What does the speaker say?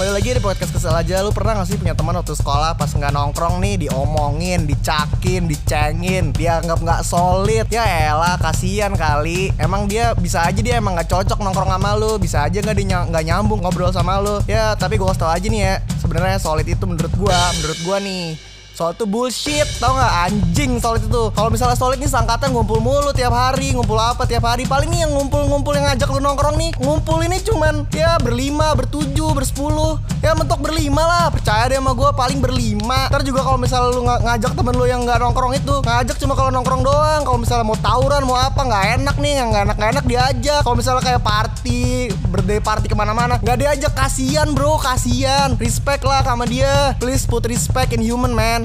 kembali lagi di podcast kesel aja. Lu pernah gak sih punya teman waktu sekolah pas nggak nongkrong nih Diomongin, dicakin, dicengin Dianggap nggak solid? Ya elah kasihan kali. Emang dia bisa aja dia emang nggak cocok nongkrong sama lu. Bisa aja nggak nggak nyambung ngobrol sama lu. Ya tapi gue kasih tau aja nih ya sebenarnya solid itu menurut gua Menurut gua nih Solid itu bullshit, tau gak? Anjing solid itu Kalau misalnya solid nih sangkatan ngumpul mulu tiap hari Ngumpul apa tiap hari? Paling nih yang ngumpul-ngumpul yang ngajak lu nongkrong nih Ngumpul ini cuman ya berlima, bertujuh, bersepuluh Ya mentok berlima lah. Percaya deh sama gue paling berlima. Ntar juga kalau misalnya lu ng ngajak temen lu yang gak nongkrong itu Ngajak cuma kalau nongkrong doang. Kalau misalnya mau tawuran, mau apa Gak enak nih, yang gak enak-gak enak diajak. Kalau misalnya kayak party, birthday party ke mana-mana Gak diajak, kasihan bro, kasihan Respect lah sama dia. Please put respect in human man